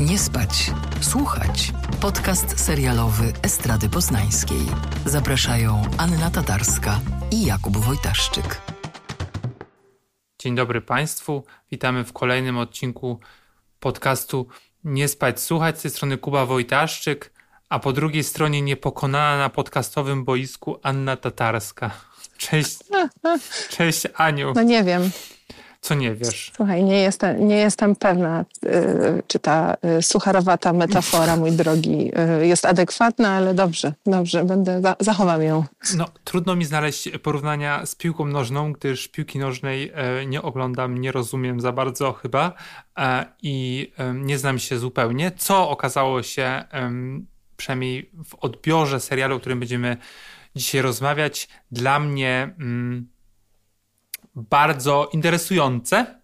Nie spać, słuchać. Podcast serialowy Estrady Poznańskiej. Zapraszają Anna Tatarska i Jakub Wojtaszczyk. Dzień dobry Państwu. Witamy w kolejnym odcinku podcastu Nie spać, słuchać. Z tej strony Kuba Wojtaszczyk, a po drugiej stronie niepokonana na podcastowym boisku Anna Tatarska. Cześć. Cześć Aniu. No nie wiem. Co nie wiesz? Słuchaj, nie jestem, nie jestem pewna, y, czy ta y, sucharowata metafora, mój drogi, y, jest adekwatna, ale dobrze, dobrze, będę, zachowam ją. No, trudno mi znaleźć porównania z piłką nożną, gdyż piłki nożnej e, nie oglądam, nie rozumiem za bardzo chyba e, i e, nie znam się zupełnie, co okazało się przynajmniej w odbiorze serialu, o którym będziemy dzisiaj rozmawiać, dla mnie mm, bardzo interesujące,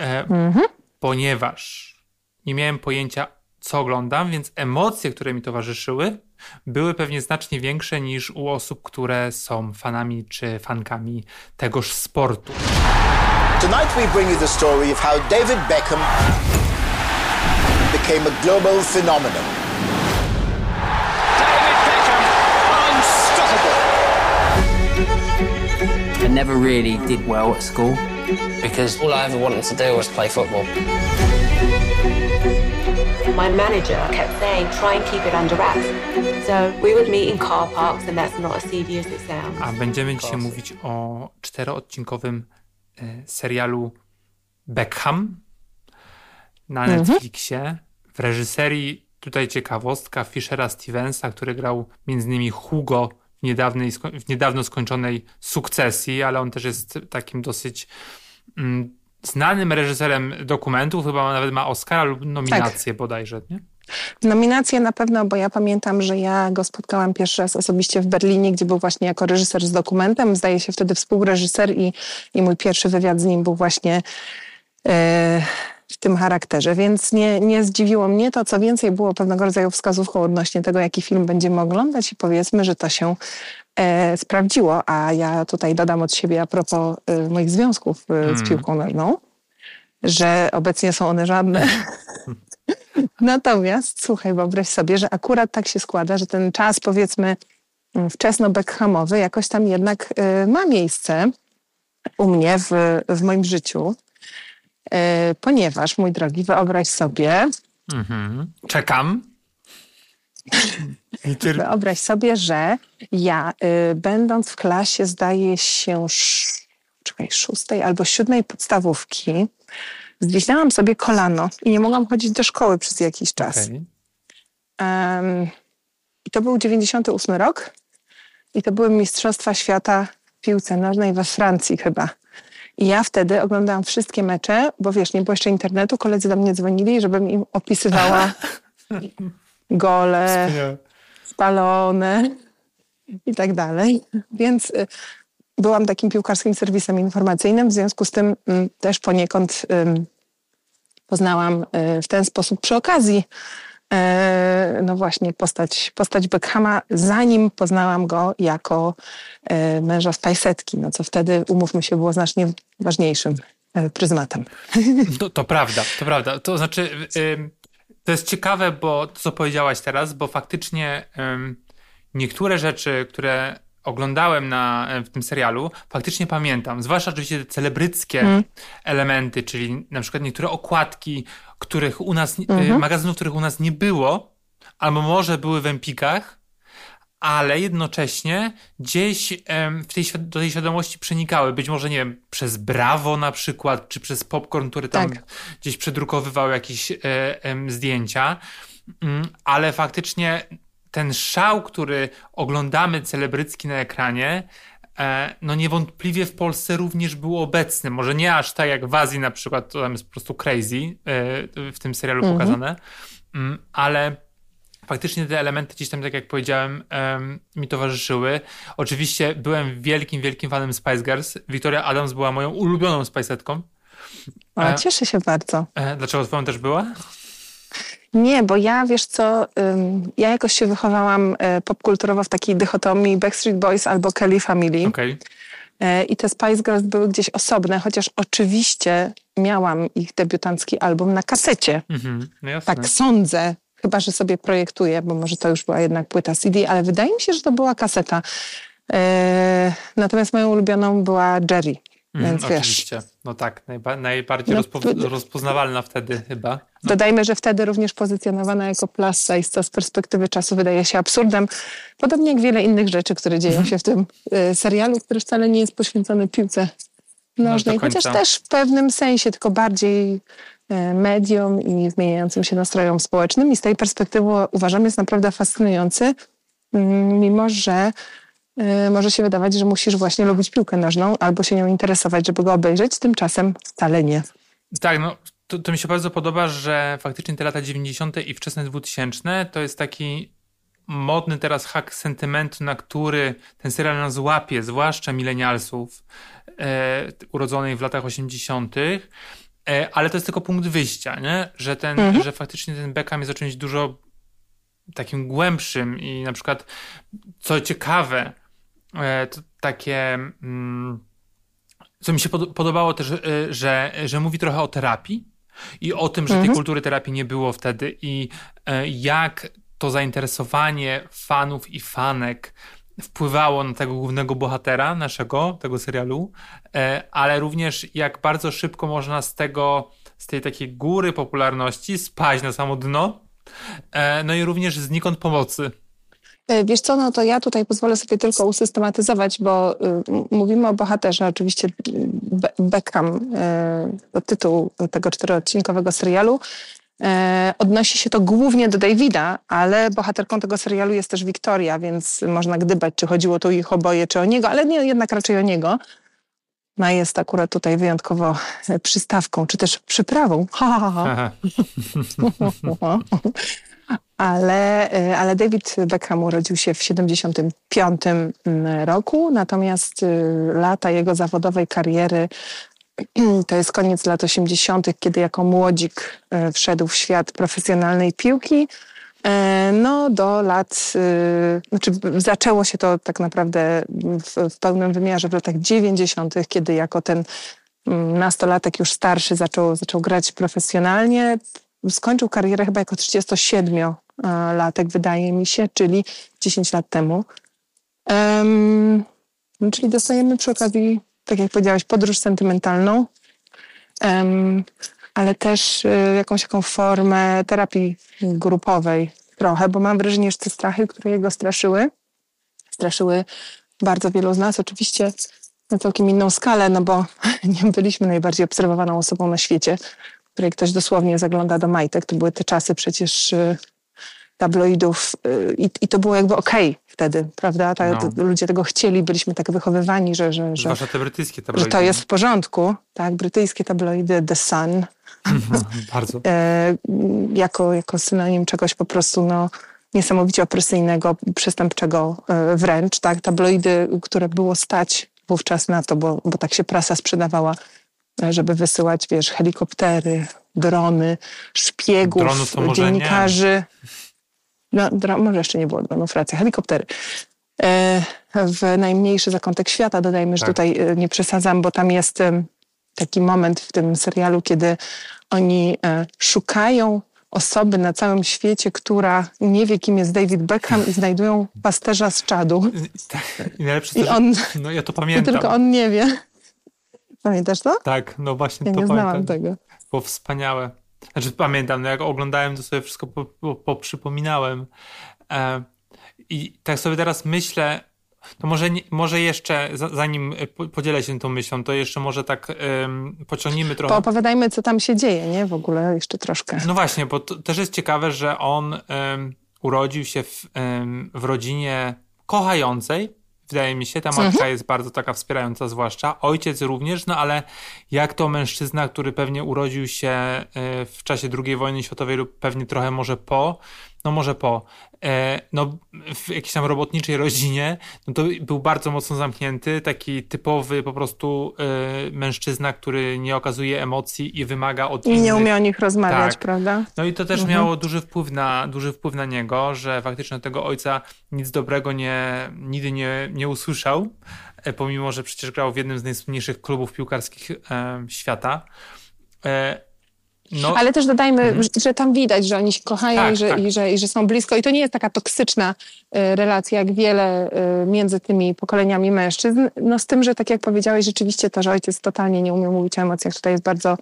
e, mhm. ponieważ nie miałem pojęcia, co oglądam, więc emocje, które mi towarzyszyły, były pewnie znacznie większe niż u osób, które są fanami czy fankami tegoż sportu. Tonight we bring you the story of how David Beckham became a global phenomenon. Never really did well at school because all I ever wanted to do was play football. My manager kept saying, try and keep it under wraps. So we would meet in car parks and that's not as seedy as it sounds. A będziemy dzisiaj mówić o czteroodcinkowym e, serialu Beckham na mhm. Netflixie w reżyserii, tutaj ciekawostka, Fishera Stevensa, który grał między innymi Hugo niedawnej, w niedawno skończonej sukcesji, ale on też jest takim dosyć mm, znanym reżyserem dokumentów, chyba nawet ma Oscara lub nominację tak. bodajże, nie? Nominację na pewno, bo ja pamiętam, że ja go spotkałam pierwszy raz osobiście w Berlinie, gdzie był właśnie jako reżyser z dokumentem, zdaje się wtedy współreżyser i, i mój pierwszy wywiad z nim był właśnie e, w tym charakterze, więc nie, nie zdziwiło mnie to, co więcej było pewnego rodzaju wskazówką odnośnie tego, jaki film będziemy oglądać i powiedzmy, że to się e, sprawdziło, a ja tutaj dodam od siebie a propos e, moich związków e, z hmm. piłką nożną, że obecnie są one żadne. Natomiast słuchaj, wyobraź sobie, że akurat tak się składa, że ten czas powiedzmy wczesno-Beckhamowy jakoś tam jednak e, ma miejsce u mnie w, w moim życiu. E, ponieważ, mój drogi, wyobraź sobie. Mhm. Czekam. Wyobraź sobie, że ja, y, będąc w klasie, zdaje się, czekaj, szóstej albo siódmej podstawówki, zwiśnęłam sobie kolano i nie mogłam chodzić do szkoły przez jakiś czas. Okay. Um, I to był 98 rok i to były Mistrzostwa Świata w piłce nożnej we Francji chyba. I ja wtedy oglądałam wszystkie mecze, bo wiesz, nie było jeszcze internetu, koledzy do mnie dzwonili, żebym im opisywała gole, spalone i tak dalej. Więc y, byłam takim piłkarskim serwisem informacyjnym, w związku z tym mm, też poniekąd poznałam y, w ten sposób przy okazji no właśnie postać, postać Beckhama, zanim poznałam go jako e, męża z Pajsetki, no co wtedy, umówmy się, było znacznie ważniejszym e, pryzmatem. To, to prawda, to prawda. To znaczy, to jest ciekawe, bo to, co powiedziałaś teraz, bo faktycznie niektóre rzeczy, które oglądałem na, w tym serialu, faktycznie pamiętam. Zwłaszcza oczywiście te celebryckie mm. elementy, czyli na przykład niektóre okładki, których u nas, mm-hmm. magazynów, których u nas nie było, albo może były w Empikach, ale jednocześnie gdzieś w tej, do tej świadomości przenikały. Być może, nie wiem, przez Brawo na przykład, czy przez Popcorn, który tam tak. gdzieś przedrukowywał jakieś e, e, zdjęcia, mm, ale faktycznie ten szał, który oglądamy celebrycki na ekranie, e, no niewątpliwie w Polsce również był obecny. Może nie aż tak jak w Azji na przykład, to tam jest po prostu crazy e, w tym serialu mhm. pokazane, mm, ale faktycznie te elementy gdzieś tam, tak jak powiedziałem, mi towarzyszyły. Oczywiście byłem wielkim, wielkim fanem Spice Girls. Victoria Adams była moją ulubioną Spiceetką. E, cieszę się bardzo. Dlaczego twoją też była? Nie, bo ja, wiesz co, ja jakoś się wychowałam e, popkulturowo w takiej dychotomii Backstreet Boys albo Kelly Family. Okay. I te Spice Girls były gdzieś osobne, chociaż oczywiście miałam ich debiutancki album na kasecie. Mhm, no. Tak sądzę. Chyba, że sobie projektuję, bo może to już była jednak płyta CD, ale wydaje mi się, że to była kaseta. E, natomiast moją ulubioną była Jerry. Mhm, wiesz, oczywiście. No tak, najba najbardziej No, rozpo rozpoznawalna wtedy chyba. Dodajmy, że wtedy również pozycjonowana jako plus size, co z perspektywy czasu wydaje się absurdem. Podobnie jak wiele innych rzeczy, które dzieją się w tym y, serialu, który wcale nie jest poświęcony piłce nożnej, do końca. chociaż też w pewnym sensie, tylko bardziej y, mediom i zmieniającym się nastrojom społecznym. I z tej perspektywy uważam jest naprawdę fascynujący, mm, mimo że może się wydawać, że musisz właśnie lubić piłkę nożną albo się nią interesować, żeby go obejrzeć. Tymczasem wcale nie. Tak, no to, to mi się bardzo podoba, że faktycznie te lata 90. i wczesne 2000 to jest taki modny teraz hak sentymentu, na który ten serial nas łapie, zwłaszcza milenialsów e, urodzonych w latach 80., e, ale to jest tylko punkt wyjścia, nie? Że, ten, że faktycznie ten Beckham jest o czymś dużo takim głębszym i na przykład, co ciekawe, takie... Mm, co mi się pod- podobało też, y, że, że mówi trochę o terapii i o tym, że tej kultury terapii nie było wtedy i e, jak to zainteresowanie fanów i fanek wpływało na tego głównego bohatera naszego, tego serialu, e, ale również jak bardzo szybko można z tego, z tej takiej góry popularności spaść na samo dno, e, no i również znikąd pomocy. E, Wiesz co, no to ja tutaj pozwolę sobie tylko usystematyzować, bo y, mówimy o bohaterze, oczywiście y, Be- Beckham, y, tytuł tego czteroodcinkowego serialu. E, Odnosi się to głównie do Davida, ale bohaterką tego serialu jest też Wiktoria, więc można gdybać, czy chodziło tu ich oboje, czy o niego, ale nie, jednak raczej o niego. No jest akurat tutaj wyjątkowo e, przystawką, czy też przyprawą. Ha, ha, ha. Ale, y, ale David Beckham urodził się w 75 roku, natomiast y, lata jego zawodowej kariery to jest koniec lat 80., kiedy jako młodzik y, wszedł w świat profesjonalnej piłki. E, No, do lat, znaczy zaczęło się to tak naprawdę w, w pełnym wymiarze w latach 90., kiedy jako ten mm, nastolatek już starszy zaczął, zaczął grać profesjonalnie. Skończył karierę chyba jako 37-latek, wydaje mi się, czyli 10 lat temu. Em, no, czyli dostajemy przy okazji, tak jak powiedziałaś, podróż sentymentalną, em, ale też y, jakąś taką formę terapii grupowej trochę, bo mam wrażenie, że te strachy, które jego straszyły, straszyły bardzo wielu z nas. Oczywiście na całkiem inną skalę, no bo nie byliśmy najbardziej obserwowaną osobą na świecie, której ktoś dosłownie zagląda do majtek. To były te czasy przecież y, tabloidów y, i, i to było jakby okej wtedy, prawda? Ta, No. ludzie tego chcieli, byliśmy tak wychowywani, że, że, że, te brytyjskie że tabloidy. to jest w porządku. Tak, brytyjskie tabloidy The Sun Bardzo. e, jako, jako synonim czegoś po prostu no, niesamowicie opresyjnego, przestępczego e, wręcz. Tak? Tabloidy, które było stać wówczas na to, bo, bo tak się prasa sprzedawała, żeby wysyłać, wiesz, helikoptery, drony, szpiegów, może nie. dziennikarzy. No, może jeszcze nie było dronów, racja, helikoptery. E, w najmniejszy zakątek świata, dodajmy, że Tak. tutaj e, nie przesadzam, bo tam jest em, taki moment w tym serialu, kiedy oni e, szukają osoby na całym świecie, która nie wie, kim jest David Beckham i znajdują pasterza z czadu. Tak, i najlepsze I on, No ja to i pamiętam. tylko on nie wie. Pamiętasz to? Tak, no właśnie Ja to nie znałam pamiętam. tego. Było wspaniałe. Znaczy pamiętam, no jak oglądałem, to sobie wszystko po, po, poprzypominałem. E, I tak sobie teraz myślę, to może, może jeszcze, za- zanim e, po- podzielę się tą myślą, to jeszcze może tak em, pociągnijmy trochę. Poopowiadajmy, co tam się dzieje, nie? W ogóle jeszcze troszkę. No właśnie, bo to też jest ciekawe, że on em, urodził się w, em, w rodzinie kochającej. Wydaje mi się, ta matka jest bardzo taka wspierająca, zwłaszcza. Ojciec również, no ale jak to mężczyzna, który pewnie urodził się e, w czasie II wojny światowej lub pewnie trochę może po, no może po, e, no w jakiejś tam robotniczej rodzinie, no to był bardzo mocno zamknięty, taki typowy po prostu e, mężczyzna, który nie okazuje emocji i wymaga od I innych. nie umie o nich rozmawiać, Tak. prawda? No i to też miało duży wpływ, na, duży wpływ na niego, że faktycznie tego ojca nic dobrego nie, nigdy nie, nie usłyszał, e, pomimo, że przecież grał w jednym z najsłynniejszych klubów piłkarskich świata. No. Ale też dodajmy, mhm. że tam widać, że oni się kochają tak, i, że, tak. i, że, i że są blisko. I to nie jest taka toksyczna y, relacja, jak wiele y, między tymi pokoleniami mężczyzn. No z tym, że tak jak powiedziałeś, rzeczywiście to, że ojciec totalnie nie umie mówić o emocjach, tutaj jest bardzo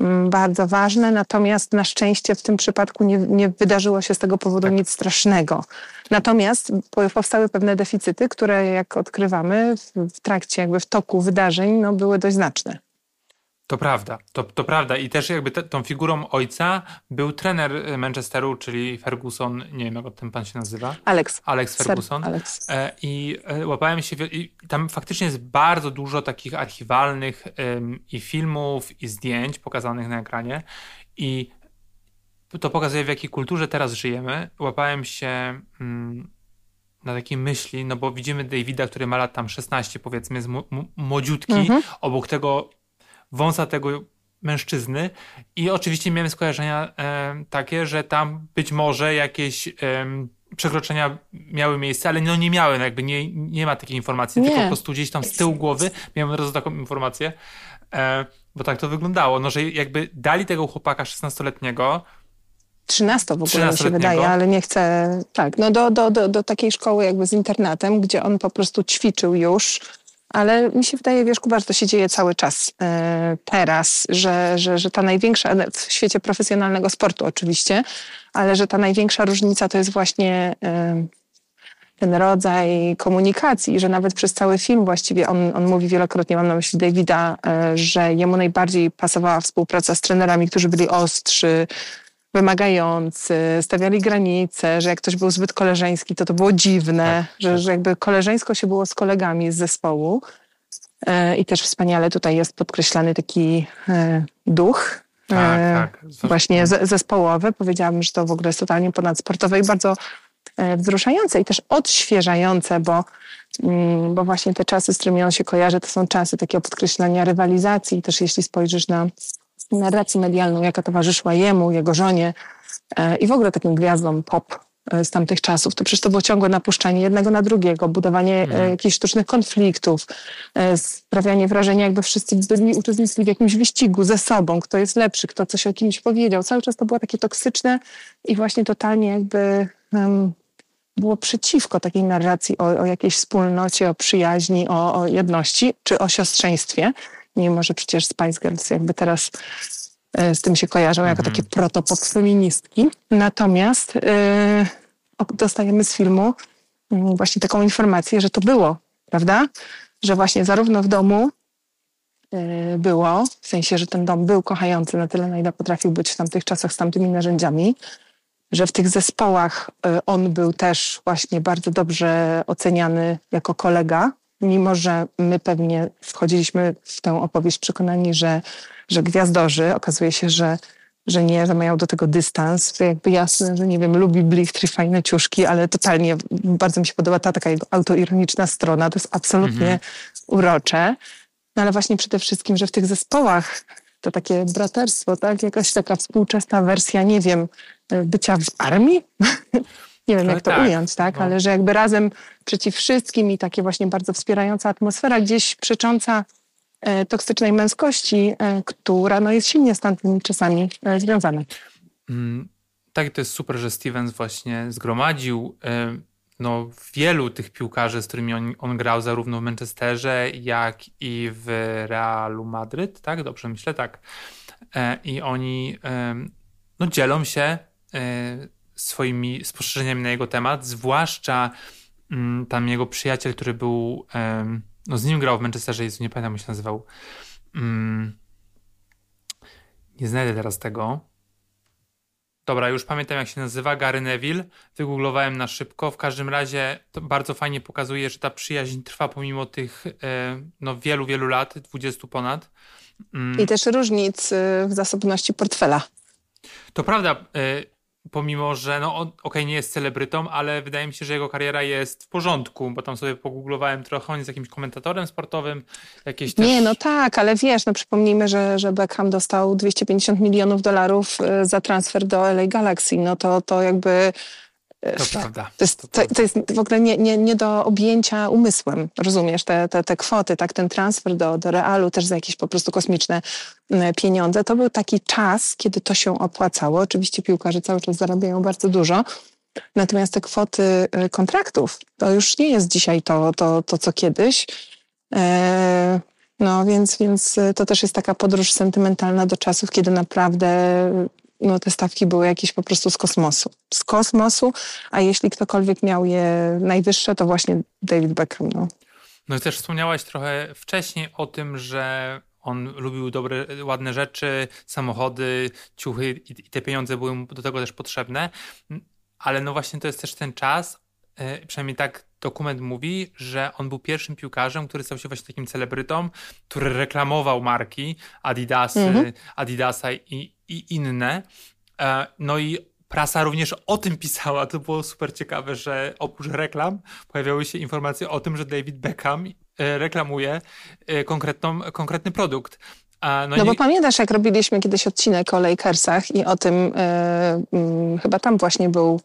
Mm, bardzo ważne, natomiast na szczęście w tym przypadku nie, nie wydarzyło się z tego powodu tak. nic strasznego. Natomiast powstały pewne deficyty, które jak odkrywamy w, w trakcie, jakby w toku wydarzeń, no, były dość znaczne. To prawda, to, to prawda. I też jakby te, tą figurą ojca był trener y, Manchesteru, czyli Ferguson, nie wiem jak ten pan się nazywa. Alex. Alex Ferguson. Alex. E, I e, łapałem się, i tam faktycznie jest bardzo dużo takich archiwalnych i filmów, i zdjęć pokazanych na ekranie. I to pokazuje w jakiej kulturze teraz żyjemy. Łapałem się mm, na takiej myśli, no bo widzimy Davida, który ma lat tam 16 powiedzmy, jest młodziutki, mhm. obok tego wąsa tego mężczyzny. I oczywiście miałem skojarzenia e, takie, że tam być może jakieś e, przekroczenia miały miejsce, ale no nie miały, no jakby nie, nie ma takiej informacji, nie. tylko po prostu gdzieś tam z tyłu głowy miałem od razu taką informację, e, bo tak to wyglądało, no że jakby dali tego chłopaka 16-letniego 13 w ogóle mi się wydaje, ale nie chcę, tak, no do, do, do, do takiej szkoły jakby z internatem, gdzie on po prostu ćwiczył już, ale mi się wydaje, wiesz, Kuba, że to się dzieje cały czas e, teraz, że, że, że ta największa, w świecie profesjonalnego sportu oczywiście, ale że ta największa różnica to jest właśnie e, ten rodzaj komunikacji, że nawet przez cały film właściwie on, on mówi wielokrotnie, mam na myśli Davida, e, że jemu najbardziej pasowała współpraca z trenerami, którzy byli ostrzy, wymagający, stawiali granice, że jak ktoś był zbyt koleżeński, to to było dziwne, tak, że, tak. że jakby koleżeńsko się było z kolegami z zespołu. E, I też wspaniale tutaj jest podkreślany taki e, duch. Tak, e, tak. Właśnie zespołowy. Powiedziałabym, że to w ogóle jest totalnie ponadsportowe i bardzo wzruszające i też odświeżające, bo, mm, bo właśnie te czasy, z którymi on się kojarzy, to są czasy takiego podkreślania rywalizacji. I też jeśli spojrzysz na narracji medialną, jaka towarzyszyła jemu, jego żonie e, i w ogóle takim gwiazdom pop e, z tamtych czasów, to przecież to było ciągłe napuszczanie jednego na drugiego, budowanie mm. jakichś sztucznych konfliktów, sprawianie wrażenia, jakby wszyscy byli uczestniczyli w jakimś wyścigu ze sobą, kto jest lepszy, kto coś o kimś powiedział. Cały czas to było takie toksyczne i właśnie totalnie jakby um, było przeciwko takiej narracji o, o jakiejś wspólnocie, o przyjaźni, o, o jedności czy o siostrzeństwie mimo że przecież Spice Girls jakby teraz e, z tym się kojarzą jako mhm. takie protopop feministki. Natomiast yy, dostajemy z filmu yy, właśnie taką informację, że to było, prawda? Że właśnie zarówno w domu yy, było, w sensie, że ten dom był kochający na tyle, na ile potrafił być w tamtych czasach z tamtymi narzędziami, że w tych zespołach on był też właśnie bardzo dobrze oceniany jako kolega, mimo że my pewnie wchodziliśmy w tę opowieść przekonani, że, że gwiazdorzy, okazuje się, że, że nie, że mają do tego dystans, to jakby jasne, że nie wiem, lubi Blichtry, fajne ciuszki, ale totalnie bardzo mi się podoba ta taka jego autoironiczna strona, to jest absolutnie mhm. urocze. No ale właśnie przede wszystkim, że w tych zespołach to takie braterstwo, tak? Jakaś taka współczesna wersja, nie wiem, bycia w armii? nie wiem, jak to tak, ująć, tak? No. Ale że jakby razem przeciw wszystkim i takie właśnie bardzo wspierająca atmosfera, gdzieś przecząca e, toksycznej męskości, e, która no, jest silnie z tamtymi czasami e, związana. Mm, tak, to jest super, że Stevens właśnie zgromadził e, no, wielu tych piłkarzy, z którymi on, on, grał zarówno w Manchesterze, jak i w Realu Madryt, tak? Dobrze myślę, tak. E, I oni e, no, dzielą się swoimi spostrzeżeniami na jego temat, zwłaszcza mm, tam jego przyjaciel, który był, no z nim grał w Manchesterze, Jezu, nie pamiętam jak się nazywał. Um, nie znajdę teraz tego. Dobra, już pamiętam jak się nazywa, Gary Neville. Wygooglowałem na szybko. W każdym razie to bardzo fajnie pokazuje, że ta przyjaźń trwa pomimo tych e, no, wielu, wielu lat, dwudziestu ponad. Mm. I też różnic y, w zasobności portfela. To prawda. Pomimo, że no okej, okay, nie jest celebrytą, ale wydaje mi się, że jego kariera jest w porządku, bo tam sobie pogooglowałem trochę, on jest jakimś komentatorem sportowym, jakieś też... Nie, no tak, ale wiesz, no przypomnijmy, że, że Beckham dostał 250 milionów dolarów y, za transfer do LA Galaxy, no to, to jakby To prawda. To jest, to, to jest w ogóle nie, nie, nie do objęcia umysłem, rozumiesz, te, te, te kwoty, tak, ten transfer do, do realu też za jakieś po prostu kosmiczne pieniądze. To był taki czas, kiedy to się opłacało. Oczywiście piłkarze cały czas zarabiają bardzo dużo, natomiast te kwoty y, kontraktów, to już nie jest dzisiaj to, to, to co kiedyś. E, no więc, więc to też jest taka podróż sentymentalna do czasów, kiedy naprawdę no, te stawki były jakieś po prostu z kosmosu. Z kosmosu, a jeśli ktokolwiek miał je najwyższe, to właśnie David Beckham. No, no i też wspomniałaś trochę wcześniej o tym, że on lubił dobre, ładne rzeczy, samochody, ciuchy i te pieniądze były mu do tego też potrzebne. Ale no właśnie to jest też ten czas, e, przynajmniej tak dokument mówi, że on był pierwszym piłkarzem, który stał się właśnie takim celebrytą, który reklamował marki Adidasy, mhm. Adidasa i, i inne. E, no i prasa również o tym pisała. To było super ciekawe, że oprócz reklam pojawiały się informacje o tym, że David Beckham e, reklamuje e, konkretną, konkretny produkt. No, no bo pamiętasz, jak robiliśmy kiedyś odcinek o Lakersach i o tym, yy, chyba tam właśnie był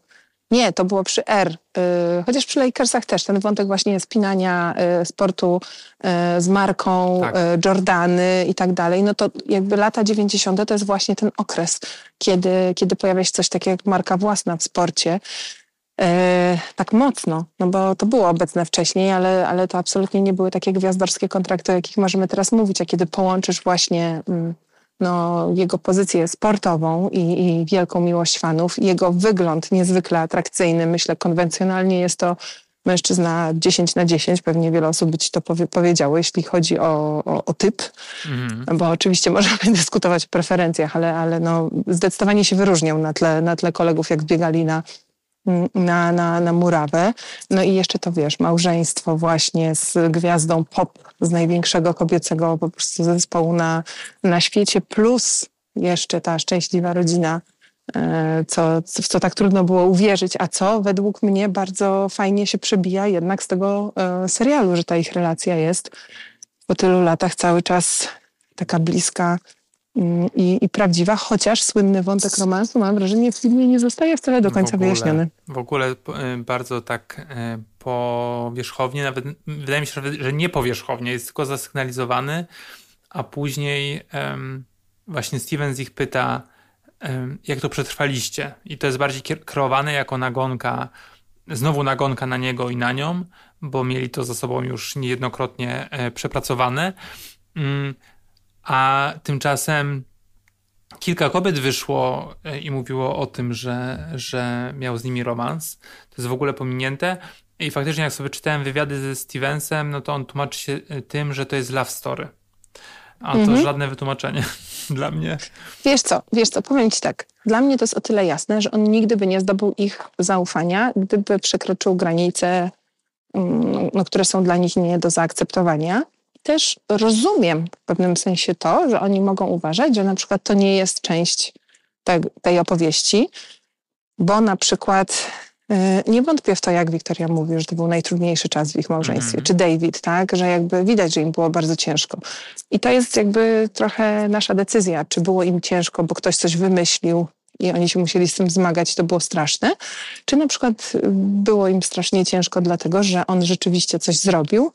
nie, to było przy R. Y, chociaż przy Lakersach też ten wątek właśnie spinania y, sportu y, z marką tak. Jordany i tak dalej. No to jakby lata 90. to jest właśnie ten okres, kiedy, kiedy pojawia się coś takiego jak marka własna w sporcie. tak mocno, no bo to było obecne wcześniej, ale, ale to absolutnie nie były takie gwiazdorskie kontrakty, o jakich możemy teraz mówić, a kiedy połączysz właśnie mm, no, jego pozycję sportową i, i wielką miłość fanów, jego wygląd niezwykle atrakcyjny. Myślę, konwencjonalnie jest to mężczyzna 10 na 10, pewnie wiele osób by ci to powie, powiedziało, jeśli chodzi o, o, o typ, mm. bo oczywiście możemy dyskutować o preferencjach, ale, ale no, zdecydowanie się wyróżniał na tle, na tle kolegów, jak biegali na, na, na, na murawę. No i jeszcze to wiesz, małżeństwo właśnie z gwiazdą pop, z największego kobiecego po prostu zespołu na, na świecie, plus jeszcze ta szczęśliwa rodzina, e, co, w co tak trudno było uwierzyć, a co według mnie bardzo fajnie się przebija jednak z tego e, serialu, że ta ich relacja jest po tylu latach cały czas taka bliska i, i, prawdziwa, chociaż słynny wątek romansu, mam wrażenie, w filmie nie zostaje wcale do końca w ogóle, wyjaśniony. W ogóle y, bardzo tak y, powierzchownie, nawet wydaje mi się, że nie powierzchownie, jest tylko zasygnalizowany, a później właśnie Steven z ich pyta, jak to przetrwaliście. I to jest bardziej kreowane jako nagonka, znowu nagonka na niego i na nią, bo mieli to za sobą już niejednokrotnie e, przepracowane. A tymczasem kilka kobiet wyszło e, i mówiło o tym, że, że miał z nimi romans. To jest w ogóle pominięte. I faktycznie, jak sobie czytałem wywiady ze Stevensem, no to on tłumaczy się e, tym, że to jest love story. A to mhm. żadne wytłumaczenie dla mnie. Wiesz co, wiesz co, powiem ci tak. Dla mnie to jest o tyle jasne, że on nigdy by nie zdobył ich zaufania, gdyby przekroczył granice, mm, no, które są dla nich nie do zaakceptowania też rozumiem w pewnym sensie to, że oni mogą uważać, że na przykład to nie jest część te, tej opowieści, bo na przykład y, nie wątpię w to, jak Wiktoria mówi, że to był najtrudniejszy czas w ich małżeństwie, mm. czy David, tak, że jakby widać, że im było bardzo ciężko. I to jest jakby trochę nasza decyzja, czy było im ciężko, bo ktoś coś wymyślił i oni się musieli z tym zmagać, to było straszne, czy na przykład było im strasznie ciężko dlatego, że on rzeczywiście coś zrobił,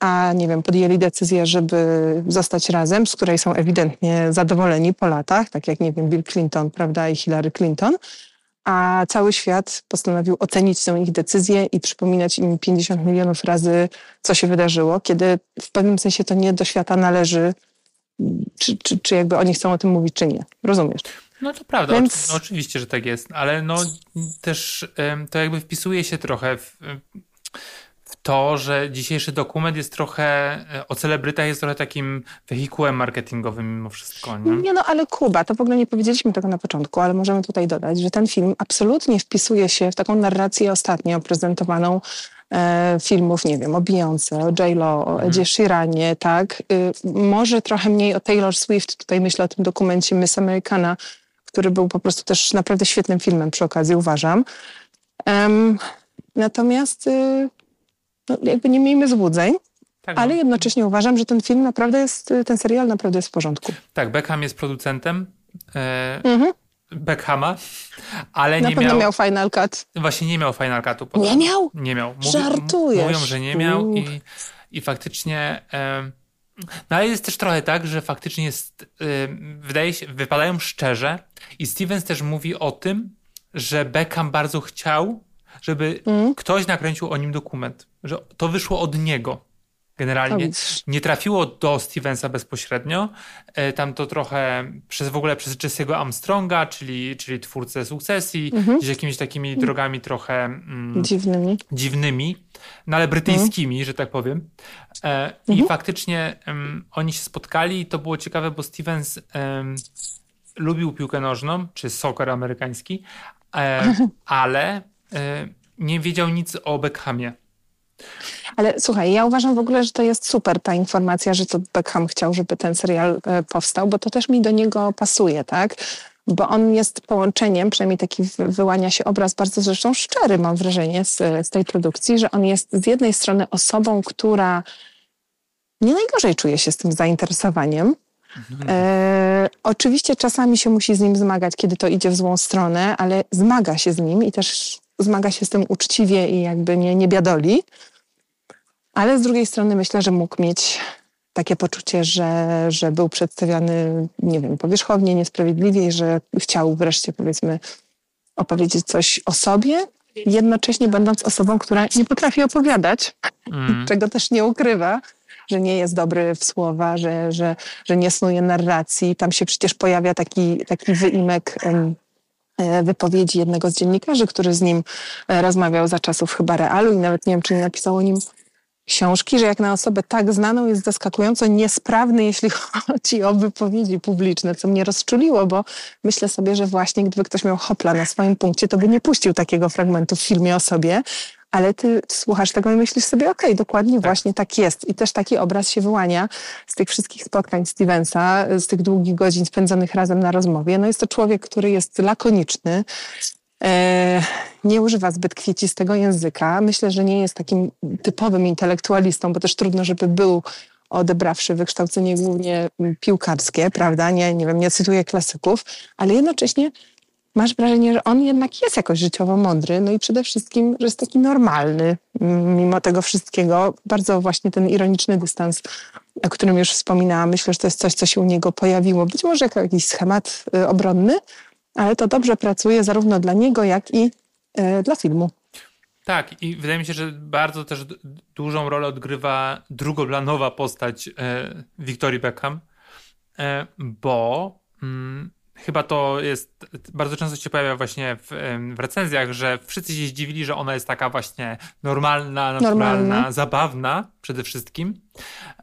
a nie wiem, podjęli decyzję, żeby zostać razem, z której są ewidentnie zadowoleni po latach, tak jak nie wiem, Bill Clinton, prawda, i Hillary Clinton, a cały świat postanowił ocenić tę ich decyzję i przypominać im 50 milionów razy, co się wydarzyło, kiedy w pewnym sensie to nie do świata należy, czy, czy, czy jakby oni chcą o tym mówić, czy nie. Rozumiesz? No to prawda, Więc... no, oczywiście, że tak jest, ale no też to jakby wpisuje się trochę w to, że dzisiejszy dokument jest trochę, e, o celebrytach jest trochę takim wehikułem marketingowym mimo wszystko. Nie? nie no, ale Kuba, to w ogóle nie powiedzieliśmy tego na początku, ale możemy tutaj dodać, że ten film absolutnie wpisuje się w taką narrację ostatnio prezentowaną e, filmów, nie wiem, o Beyoncé, o J-Lo, o mhm. Edzie Sheeranie, tak? Y, może trochę mniej o Taylor Swift, tutaj myślę o tym dokumencie Miss Americana, który był po prostu też naprawdę świetnym filmem przy okazji, uważam. Natomiast y, no, jakby nie miejmy złudzeń. Tak, ale no. jednocześnie uważam, że ten film naprawdę jest, ten serial naprawdę jest w porządku. Tak, Beckham jest producentem. E, mhm. Beckhama, ale Na nie miał, miał Final Cut. Właśnie nie miał Final Cutu. Nie miał? Nie miał. Mówi, Żartujesz. Mówią, że nie miał i, i faktycznie... em, no ale jest też trochę tak, że faktycznie jest, ym, wydaje się, wypadają szczerze i Stevens też mówi o tym, że Beckham bardzo chciał, żeby Mm. ktoś nakręcił o nim dokument, że to wyszło od niego generalnie. widzisz. Nie trafiło do Stevensa bezpośrednio. E, Tam to trochę przez w ogóle przez Jesse'ego Armstronga, czyli, czyli twórcę sukcesji, Mhm. gdzieś jakimiś takimi drogami trochę mm, Dziwnymi. dziwnymi, no ale brytyjskimi, że tak powiem. E, I faktycznie em, oni się spotkali i to było ciekawe, bo Stevens em, lubił piłkę nożną, czy soccer amerykański, e, ale e, nie wiedział nic o Beckhamie. Ale słuchaj, ja uważam w ogóle, że to jest super ta informacja, że to Beckham chciał, żeby ten serial e, powstał, bo to też mi do niego pasuje, tak? Bo on jest połączeniem, przynajmniej taki wy- wyłania się obraz bardzo zresztą szczery, mam wrażenie, z, z tej produkcji, że on jest z jednej strony osobą, która nie najgorzej czuje się z tym zainteresowaniem. E, oczywiście czasami się musi z nim zmagać, kiedy to idzie w złą stronę, ale zmaga się z nim i też zmaga się z tym uczciwie i jakby nie, nie biadoli. Ale z drugiej strony myślę, że mógł mieć takie poczucie, że, że był przedstawiany, nie wiem, powierzchownie, niesprawiedliwie i że chciał wreszcie, powiedzmy, opowiedzieć coś o sobie, jednocześnie będąc osobą, która nie potrafi opowiadać, Mm. czego też nie ukrywa, że nie jest dobry w słowa, że, że, że nie snuje narracji. Tam się przecież pojawia taki, taki wyimek e, wypowiedzi jednego z dziennikarzy, który z nim e, rozmawiał za czasów chyba Realu i nawet nie wiem, czy nie napisał o nim książki, że jak na osobę tak znaną jest zaskakująco niesprawny, jeśli chodzi o wypowiedzi publiczne, co mnie rozczuliło, bo myślę sobie, że właśnie gdyby ktoś miał hopla na swoim punkcie, to by nie puścił takiego fragmentu w filmie o sobie, ale ty słuchasz tego i myślisz sobie, okej, dokładnie właśnie tak jest. I też taki obraz się wyłania z tych wszystkich spotkań Stevensa, z tych długich godzin spędzonych razem na rozmowie. No jest to człowiek, który jest lakoniczny, e, nie używa zbyt kwiecistego języka. Myślę, że nie jest takim typowym intelektualistą, bo też trudno, żeby był odebrawszy wykształcenie głównie piłkarskie, prawda? Nie, nie wiem, nie cytuję klasyków, ale jednocześnie masz wrażenie, że on jednak jest jakoś życiowo mądry, no i przede wszystkim, że jest taki normalny mimo tego wszystkiego. Bardzo właśnie ten ironiczny dystans, o którym już wspominałam, myślę, że to jest coś, co się u niego pojawiło. Być może jako jakiś schemat y, obronny, ale to dobrze pracuje zarówno dla niego, jak i y, dla filmu. Tak, i wydaje mi się, że bardzo też dużą rolę odgrywa drugoplanowa postać e, Victorii Beckham, e, bo mm, chyba to jest, bardzo często się pojawia właśnie w, w recenzjach, że wszyscy się zdziwili, że ona jest taka właśnie normalna, naturalna, zabawna przede wszystkim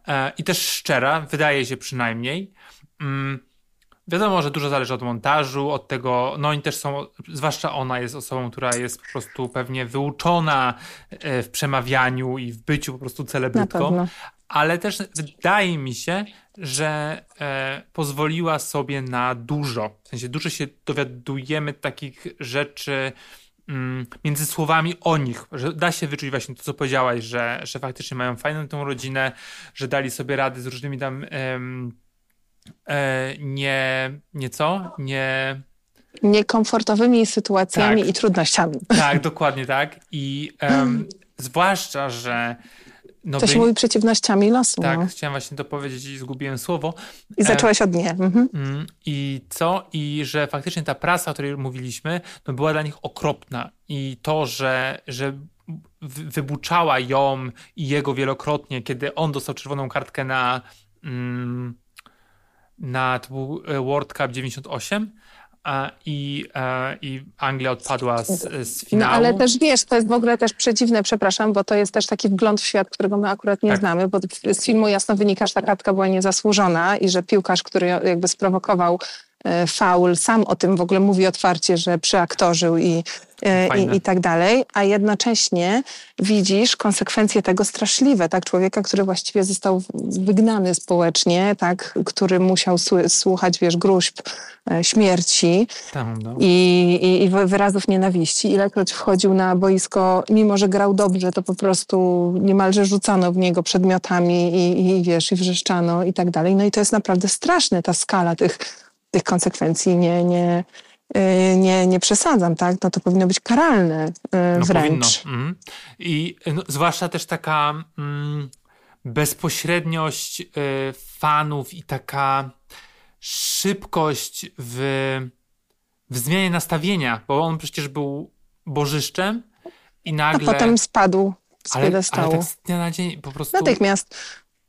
e, i też szczera, wydaje się przynajmniej. Mm, Wiadomo, że dużo zależy od montażu, od tego, no oni też są, zwłaszcza ona jest osobą, która jest po prostu pewnie wyuczona e, w przemawianiu i w byciu po prostu celebrytką. Ale też wydaje mi się, że e, pozwoliła sobie na dużo. W sensie dużo się dowiadujemy takich rzeczy mm, między słowami o nich, że da się wyczuć właśnie to, co powiedziałaś, że, że faktycznie mają fajną tą rodzinę, że dali sobie rady z różnymi tam em, e, nie, nie co? Nie... Niekomfortowymi sytuacjami Tak. i trudnościami. Tak, dokładnie tak. I em, zwłaszcza, że no To się mówi przeciwnościami losu. tak, no. chciałem właśnie to powiedzieć i zgubiłem słowo. I zacząłeś od nie. Mhm. Mm, I co? I że faktycznie ta prasa, o której mówiliśmy, no była dla nich okropna. I to, że, że wy- wybuczała ją i jego wielokrotnie, kiedy on dostał czerwoną kartkę na, mm, na to był e, World Cup 98 a, i, i Anglia odpadła z, z No finału. ale też wiesz, to jest w ogóle też przeciwne, przepraszam, bo to jest też taki wgląd w świat, którego my akurat nie Tak. znamy, bo z filmu jasno wynika, że ta kartka była niezasłużona i że piłkarz, który jakby sprowokował faul, sam o tym w ogóle mówi otwarcie, że przyaktorzył i, e, i, i tak dalej, a jednocześnie widzisz konsekwencje tego straszliwe, tak? Człowieka, który właściwie został wygnany społecznie, tak? Który musiał słuchać, wiesz, gruźb e, śmierci Tam, no. i, i, i wy- wyrazów nienawiści. Ilekroć wchodził na boisko, mimo że grał dobrze, to po prostu niemalże rzucano w niego przedmiotami i, i wiesz, i wrzeszczano i tak dalej. No i to jest naprawdę straszne, ta skala tych, tych konsekwencji nie, nie, y, nie, nie przesadzam, tak? No to powinno być karalne y, No wręcz. Mhm. I no, zwłaszcza też taka mm, bezpośredniość y, fanów i taka szybkość w, w zmianie nastawienia, bo on przecież był bożyszczem i A nagle... potem spadł z ale, ale tak z dnia na dzień po prostu Natychmiast.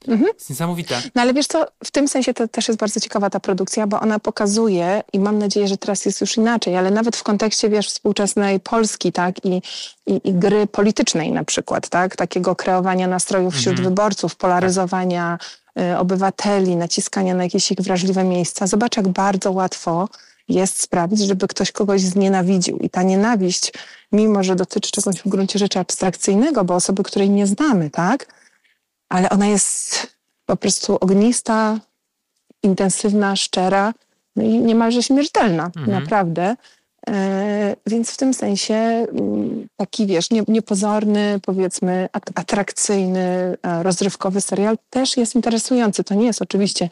Jest niesamowite. No ale wiesz co, w tym sensie to też jest bardzo ciekawa ta produkcja, bo ona pokazuje i mam nadzieję, że teraz jest już inaczej, ale nawet w kontekście, wiesz, współczesnej Polski, tak, i, i, i gry politycznej na przykład, tak, takiego kreowania nastrojów wśród Mhm. wyborców, polaryzowania y, obywateli, naciskania na jakieś ich wrażliwe miejsca. Zobacz, jak bardzo łatwo jest sprawić, żeby ktoś kogoś znienawidził. I ta nienawiść, mimo że dotyczy czegoś w gruncie rzeczy abstrakcyjnego, bo osoby, której nie znamy, tak, ale ona jest po prostu ognista, intensywna, szczera no i niemalże śmiertelna, Mhm. naprawdę. E, więc w tym sensie mm, taki, wiesz, nie, niepozorny, powiedzmy, at- atrakcyjny, e, rozrywkowy serial też jest interesujący. To nie jest oczywiście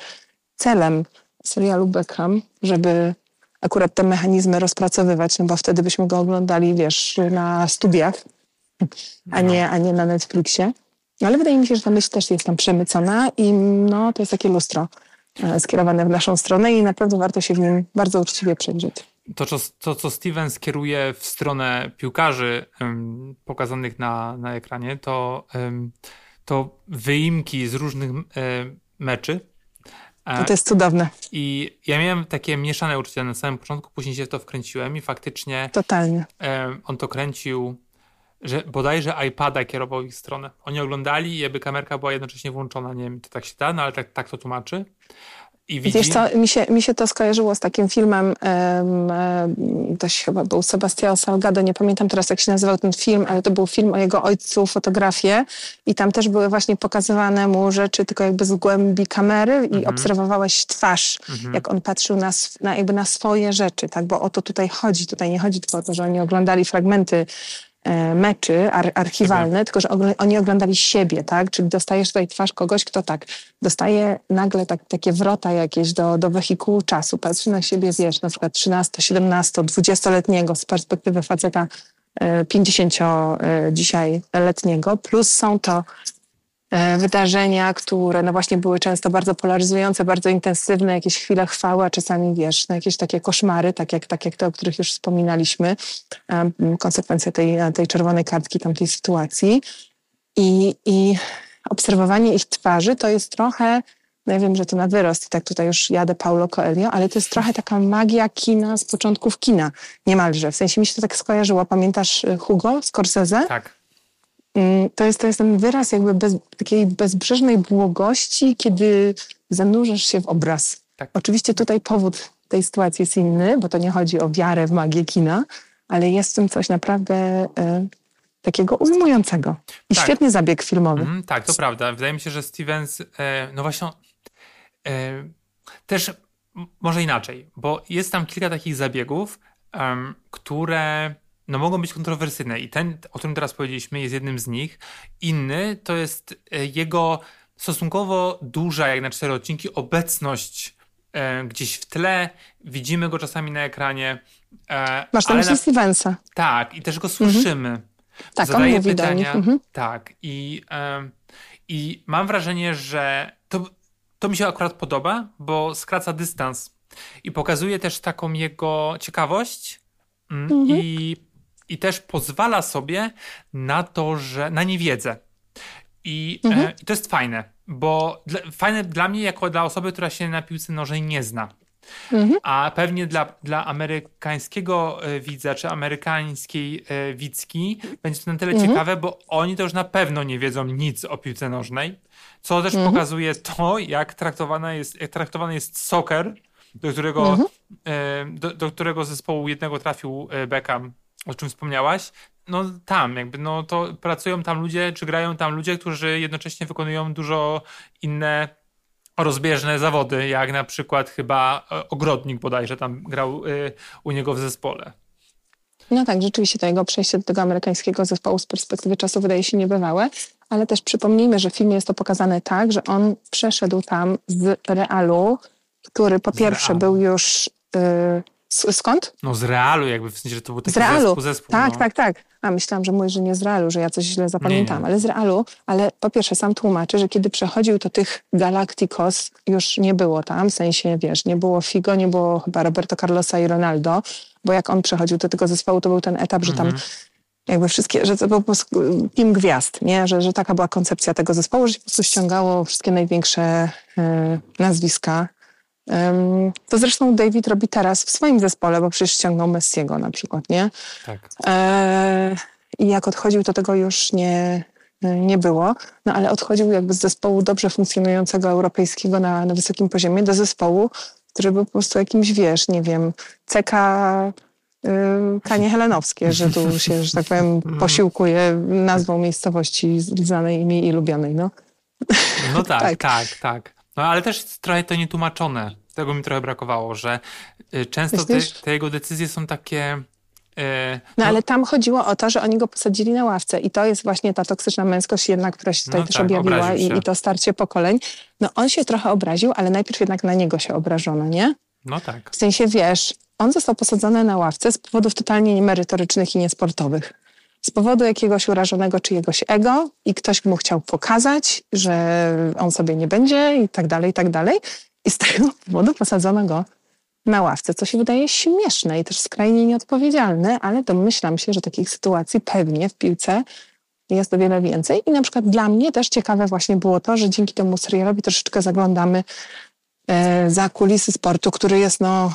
celem serialu Beckham, żeby akurat te mechanizmy rozpracowywać, no bo wtedy byśmy go oglądali, wiesz, na studiach, a nie, a nie na Netflixie. No, Ale wydaje mi się, że ta myśl też jest tam przemycona i no, to jest takie lustro e, skierowane w naszą stronę i naprawdę warto się w nim bardzo uczciwie przejrzeć. To, co, to, co Stevens kieruje w stronę piłkarzy pokazanych na, na ekranie, to, to wyimki z różnych em, meczy. E, No to jest cudowne, I ja miałem takie mieszane uczucia na samym początku, później się w to wkręciłem i faktycznie totalnie. on to kręcił, że bodajże iPada kierował ich stronę. Oni oglądali i jakby kamerka była jednocześnie włączona. Nie wiem, to tak się da, no ale tak, tak to tłumaczy. I widzi... Wiesz co, mi się, mi się to skojarzyło z takim filmem, się chyba był Sebastião Salgado, nie pamiętam teraz jak się nazywał ten film, ale to był film o jego ojcu, fotografię i tam też były właśnie pokazywane mu rzeczy tylko jakby z głębi kamery i obserwowałeś twarz, jak on patrzył na, na, jakby na swoje rzeczy, tak, bo o to tutaj chodzi, tutaj nie chodzi tylko o to, że oni oglądali fragmenty meczy ar, archiwalne, tylko że oni oglądali siebie, tak? Czyli dostajesz tutaj twarz kogoś, kto tak dostaje nagle tak, takie wrota jakieś do, do wehikułu czasu, patrzy na siebie, wiesz, na przykład 13, 17, 20-letniego z perspektywy faceta e, 50 e, dzisiaj letniego, plus są to e, wydarzenia, które no właśnie były często bardzo polaryzujące, bardzo intensywne, jakieś chwile chwały, a czasami wiesz, no jakieś takie koszmary, tak jak, tak jak te, o których już wspominaliśmy, em, konsekwencja tej, tej czerwonej kartki tamtej sytuacji. I, I obserwowanie ich twarzy to jest trochę, no ja wiem, że to na wyrost i tak tutaj już jadę Paulo Coelho, ale to jest trochę taka magia kina z początków kina, niemalże. W sensie mi się to tak skojarzyło. Pamiętasz Hugo Scorsese? Tak. Mm, To jest, to jest ten wyraz jakby bez, takiej bezbrzeżnej błogości, kiedy zanurzasz się w obraz. Tak. Oczywiście tutaj powód tej sytuacji jest inny, bo to nie chodzi o wiarę w magię kina, ale jest w tym coś naprawdę e, takiego ujmującego. I Tak. świetny zabieg filmowy. Mhm, tak, to prawda. Wydaje mi się, że Stevens, e, no właśnie, e, też może inaczej, bo jest tam kilka takich zabiegów, które no, mogą być kontrowersyjne i ten, o którym teraz powiedzieliśmy, jest jednym z nich. Inny to jest e, jego stosunkowo duża, jak na cztery odcinki, obecność e, gdzieś w tle. Widzimy go czasami na ekranie. E, Masz na myśli Stevensa. tak, i też go słyszymy. Tak, on Zadaje mówi do pytania. Mhm. Tak, i, em, i mam wrażenie, że to, to mi się akurat podoba, bo skraca dystans i pokazuje też taką jego ciekawość mm, Mhm. i, i też pozwala sobie na to, że na niewiedzę. I, Mhm. e, i to jest fajne, bo dla, fajne dla mnie jako dla osoby, która się na piłce nożnej nie zna. Mhm. A pewnie dla, dla amerykańskiego e, widza, czy amerykańskiej e, widzki będzie to na tyle Mhm. ciekawe, bo oni to już na pewno nie wiedzą nic o piłce nożnej, co też Mhm. pokazuje to, jak, traktowana jest, jak traktowany jest soccer, do którego, Mhm. e, do, do którego zespołu jednego trafił Beckham, o czym wspomniałaś. No tam, jakby, no to pracują tam ludzie, czy grają tam ludzie, którzy jednocześnie wykonują dużo inne rozbieżne zawody, jak na przykład chyba e, Ogrodnik bodajże tam grał y, u niego w zespole. No tak, rzeczywiście to jego przejście do tego amerykańskiego zespołu z perspektywy czasu wydaje się niebywałe, ale też przypomnijmy, że w filmie jest to pokazane tak, że on przeszedł tam z Realu, który po Z pierwsze Realu. był już y, Skąd? No z Realu jakby, w sensie, że to był taki z Realu. zespół, zespół. Tak, no. tak, tak. A myślałam, że mówisz, że nie z Realu, że ja coś źle zapamiętałam, Nie, ale z Realu. Ale po pierwsze sam tłumaczy, że kiedy przechodził, to tych Galacticos już nie było tam, w sensie, wiesz, nie było Figo, nie było chyba Roberto Carlosa i Ronaldo, bo jak on przechodził do tego zespołu, to był ten etap, że tam Mhm. jakby wszystkie, że to był po prostu team gwiazd, nie? Że, że taka była koncepcja tego zespołu, że się po prostu ściągało wszystkie największe e, nazwiska. To zresztą David robi teraz w swoim zespole, bo przecież ściągnął Messiego na przykład, nie? Tak. E, I jak odchodził, to tego już nie, nie było. No ale odchodził jakby z zespołu dobrze funkcjonującego europejskiego na, na wysokim poziomie do zespołu, który był po prostu jakimś, wiesz, nie wiem, CK y, Kanie Helenowskie, że tu się, że tak powiem, posiłkuje nazwą miejscowości znanej mi i lubionej, no. No tak, Tak. tak, tak, No ale też jest trochę to nietłumaczone. Tego mi trochę brakowało, że y, często te, te jego decyzje są takie... y, No ale tam chodziło o to, że oni go posadzili na ławce i to jest właśnie ta toksyczna męskość jedna, która się tutaj No też tak, objawiła i, i to starcie pokoleń. No on się trochę obraził, ale najpierw jednak na niego się obrażono, nie? no tak. W sensie, wiesz, on został posadzony na ławce z powodów totalnie niemerytorycznych i niesportowych. Z powodu jakiegoś urażonego czyjegoś ego i ktoś mu chciał pokazać, że on sobie nie będzie i tak dalej, i tak dalej. I z tego powodu posadzono go na ławce, co się wydaje śmieszne i też skrajnie nieodpowiedzialne, ale domyślam się, że takich sytuacji pewnie w piłce jest o wiele więcej. I na przykład dla mnie też ciekawe właśnie było to, że dzięki temu serialowi troszeczkę zaglądamy e, za kulisy sportu, który jest no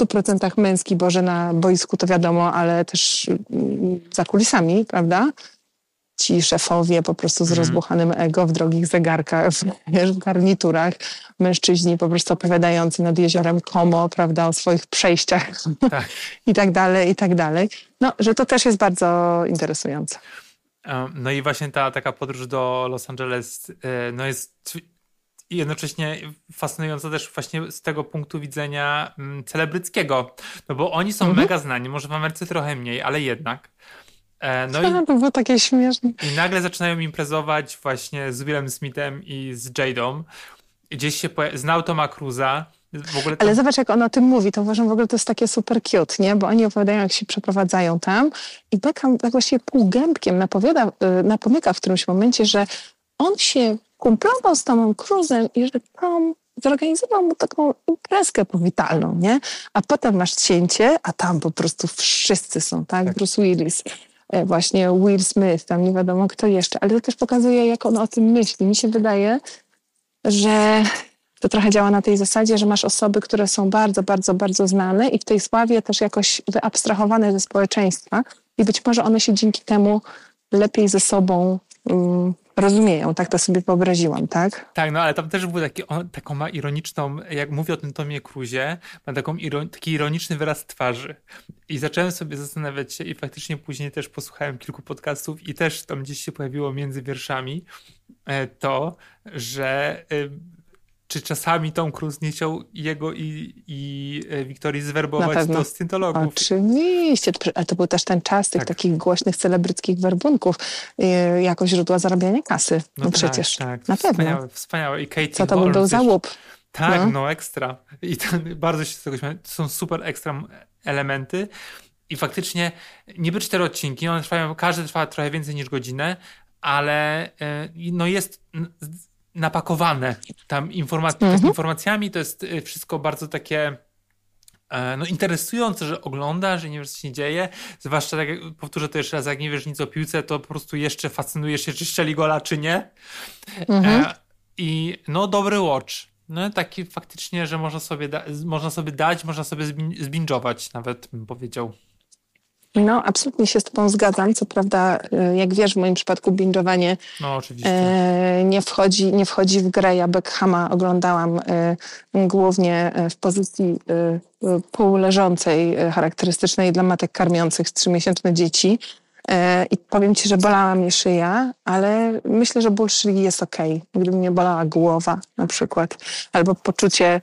100% męski, bo że na boisku to wiadomo, ale też mm, za kulisami, prawda? Ci szefowie po prostu z Mhm. rozbuchanym ego w drogich zegarkach, w, garniturach, mężczyźni po prostu opowiadający nad jeziorem Como, prawda, o swoich przejściach Tak. i tak dalej, i tak dalej. No, że to też jest bardzo interesujące. No i właśnie ta taka podróż do Los Angeles y, no jest jednocześnie fascynująca też właśnie z tego punktu widzenia mm, celebryckiego. No bo oni są Mhm. mega znani, może w Ameryce trochę mniej, ale jednak. E, No i, to było takie śmieszne. i nagle zaczynają imprezować właśnie z Willem Smithem i z Jadą. Gdzieś się poja- znał Toma Cruza. To... Ale zobacz, jak on o tym mówi, to uważam w ogóle to jest takie super cute, nie? Bo oni opowiadają, jak się przeprowadzają tam i Beckham tak właściwie półgębkiem napowiada, y, napomyka w którymś momencie, że on się kumplował z Tomem Cruzem i że Tom zorganizował mu taką imprezkę powitalną, nie? A potem masz cięcie, a tam po prostu wszyscy są, tak? Tak. Bruce Willis, e, właśnie Will Smith, tam nie wiadomo kto jeszcze, ale to też pokazuje, jak on o tym myśli. Mi się wydaje, że to trochę działa na tej zasadzie, że masz osoby, które są bardzo, bardzo, bardzo znane i w tej sławie też jakoś wyabstrahowane ze społeczeństwa i być może one się dzięki temu lepiej ze sobą um, rozumieją. Tak to sobie wyobraziłam, tak? Tak, no ale tam też był taki, on, taką ma ironiczną, jak mówię o tym Tomie Cruzie, ma taką taki ironiczny wyraz twarzy. I zacząłem sobie zastanawiać się i faktycznie później też posłuchałem kilku podcastów i też tam gdzieś się pojawiło między wierszami e, to, że czy czasami Tom Cruise nie chciał jego i, i e, Wiktorii zwerbować do stintologów. Oczywiście, ale to był też ten czas tych Tak. takich głośnych celebryckich werbunków y, jako źródła zarabiania kasy. No, tak, przecież, tak, na pewno. wspaniałe, wspaniałe. I Katie Co to Holmes był za łup? Tak, No. no, ekstra. I to, bardzo się z tego śmiałem. To są super ekstra elementy. I faktycznie niby cztery odcinki, one trwają, każdy trwa trochę więcej niż godzinę, ale e, no jest napakowane tam Mhm. informacjami. To jest e, wszystko bardzo takie e, no, interesujące, że oglądasz i nie wiesz, co się dzieje. Zwłaszcza, tak jak powtórzę to jeszcze raz, jak nie wiesz nic o piłce, to po prostu jeszcze fascynujesz się, czy strzeli gola, czy nie. Mhm. E, I no, dobry watch. No, taki faktycznie, że można sobie, można sobie dać, można sobie zbin- zbingować, nawet bym powiedział. No, absolutnie się z Tobą zgadzam. Co prawda, y, jak wiesz, w moim przypadku bingowanie No, e, nie, wchodzi, nie wchodzi w grę. Ja Beckhama oglądałam e, głównie w pozycji e, półleżącej, charakterystycznej dla matek karmiących trzymiesięczne dzieci. I powiem Ci, że bolała mnie szyja, ale myślę, że ból szyi jest okej. Gdyby mnie bolała głowa na przykład, albo poczucie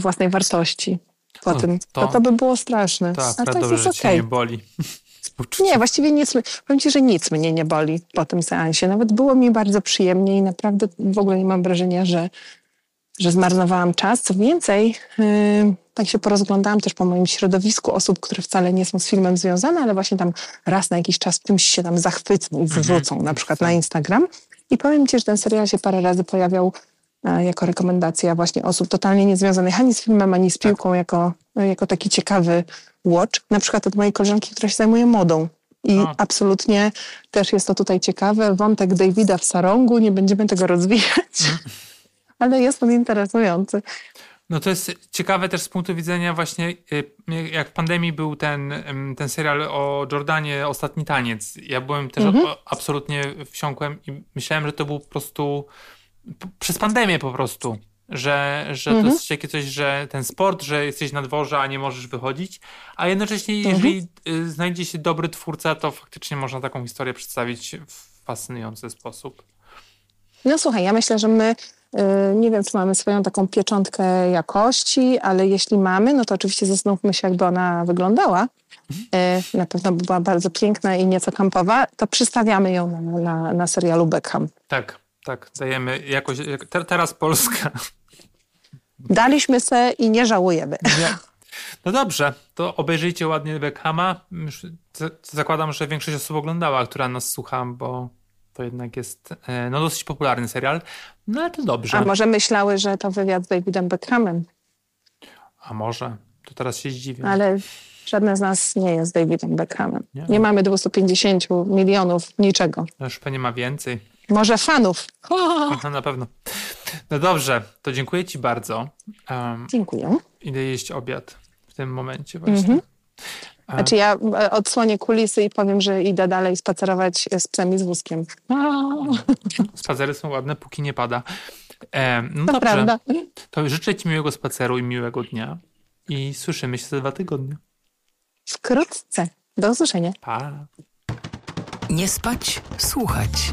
własnej wartości po No, tym, to- to, by było straszne. to A tak jest okej. nie boli. Nie, właściwie nic. Powiem ci, że nic mnie nie boli po tym seansie. Nawet było mi bardzo przyjemnie i naprawdę w ogóle nie mam wrażenia, że, że zmarnowałam czas. Co więcej, yy, tak się porozglądałam też po moim środowisku osób, które wcale nie są z filmem związane, ale właśnie tam raz na jakiś czas czymś się tam zachwycą i wrzucą, na przykład na Instagram. I powiem Ci, że ten serial się parę razy pojawiał jako rekomendacja właśnie osób totalnie niezwiązanych ani z filmem, ani z piłką, jako, jako taki ciekawy watch. Na przykład od mojej koleżanki, która się zajmuje modą. I A. absolutnie też jest to tutaj ciekawe. Wątek Davida w sarągu, nie będziemy tego rozwijać, ale jest on interesujący. No to jest ciekawe też z punktu widzenia właśnie, y, jak w pandemii był ten, ten serial o Jordanie, Ostatni Taniec. Ja byłem też o, absolutnie wsiąkłem i myślałem, że to był po prostu przez pandemię po prostu, że, że to jest takie coś, że ten sport, że jesteś na dworze, a nie możesz wychodzić, a jednocześnie jeżeli y, znajdzie się dobry twórca, to faktycznie można taką historię przedstawić w fascynujący sposób. No słuchaj, ja myślę, że my y, nie wiem, czy mamy swoją taką pieczątkę jakości, ale jeśli mamy, no to oczywiście zastanówmy się, jakby ona wyglądała. Y, Na pewno by była bardzo piękna i nieco kampowa. To przystawiamy ją na, na, na serialu Beckham. Tak, tak, dajemy jakoś, jak, te, teraz Polska. Daliśmy se i nie żałujemy. Nie. No dobrze, to obejrzyjcie ładnie Beckhama. Zakładam, że większość osób oglądała, która nas słucha, bo to jednak jest e, no, dosyć popularny serial. No ale to dobrze. A może myślały, że to wywiad z Davidem Beckhamem, A może? To teraz się zdziwię. ale żadne z nas nie jest Davidem Beckhamem. Nie. Nie, mamy 250 milionów niczego. No Już pewnie ma więcej. Może fanów. Aha, na pewno. No dobrze, to dziękuję ci bardzo. Um, Dziękuję. idę jeść obiad w tym momencie właśnie. Mhm. A, Znaczy ja e, odsłonię kulisy i powiem, że idę dalej spacerować z psem i z wózkiem. Spacery są ładne, póki nie pada. Em, no To dobrze, prawda. to życzę ci miłego spaceru i miłego dnia. I słyszymy się za dwa tygodnie. Wkrótce. Do usłyszenia. Pa! Nie spać, słuchać.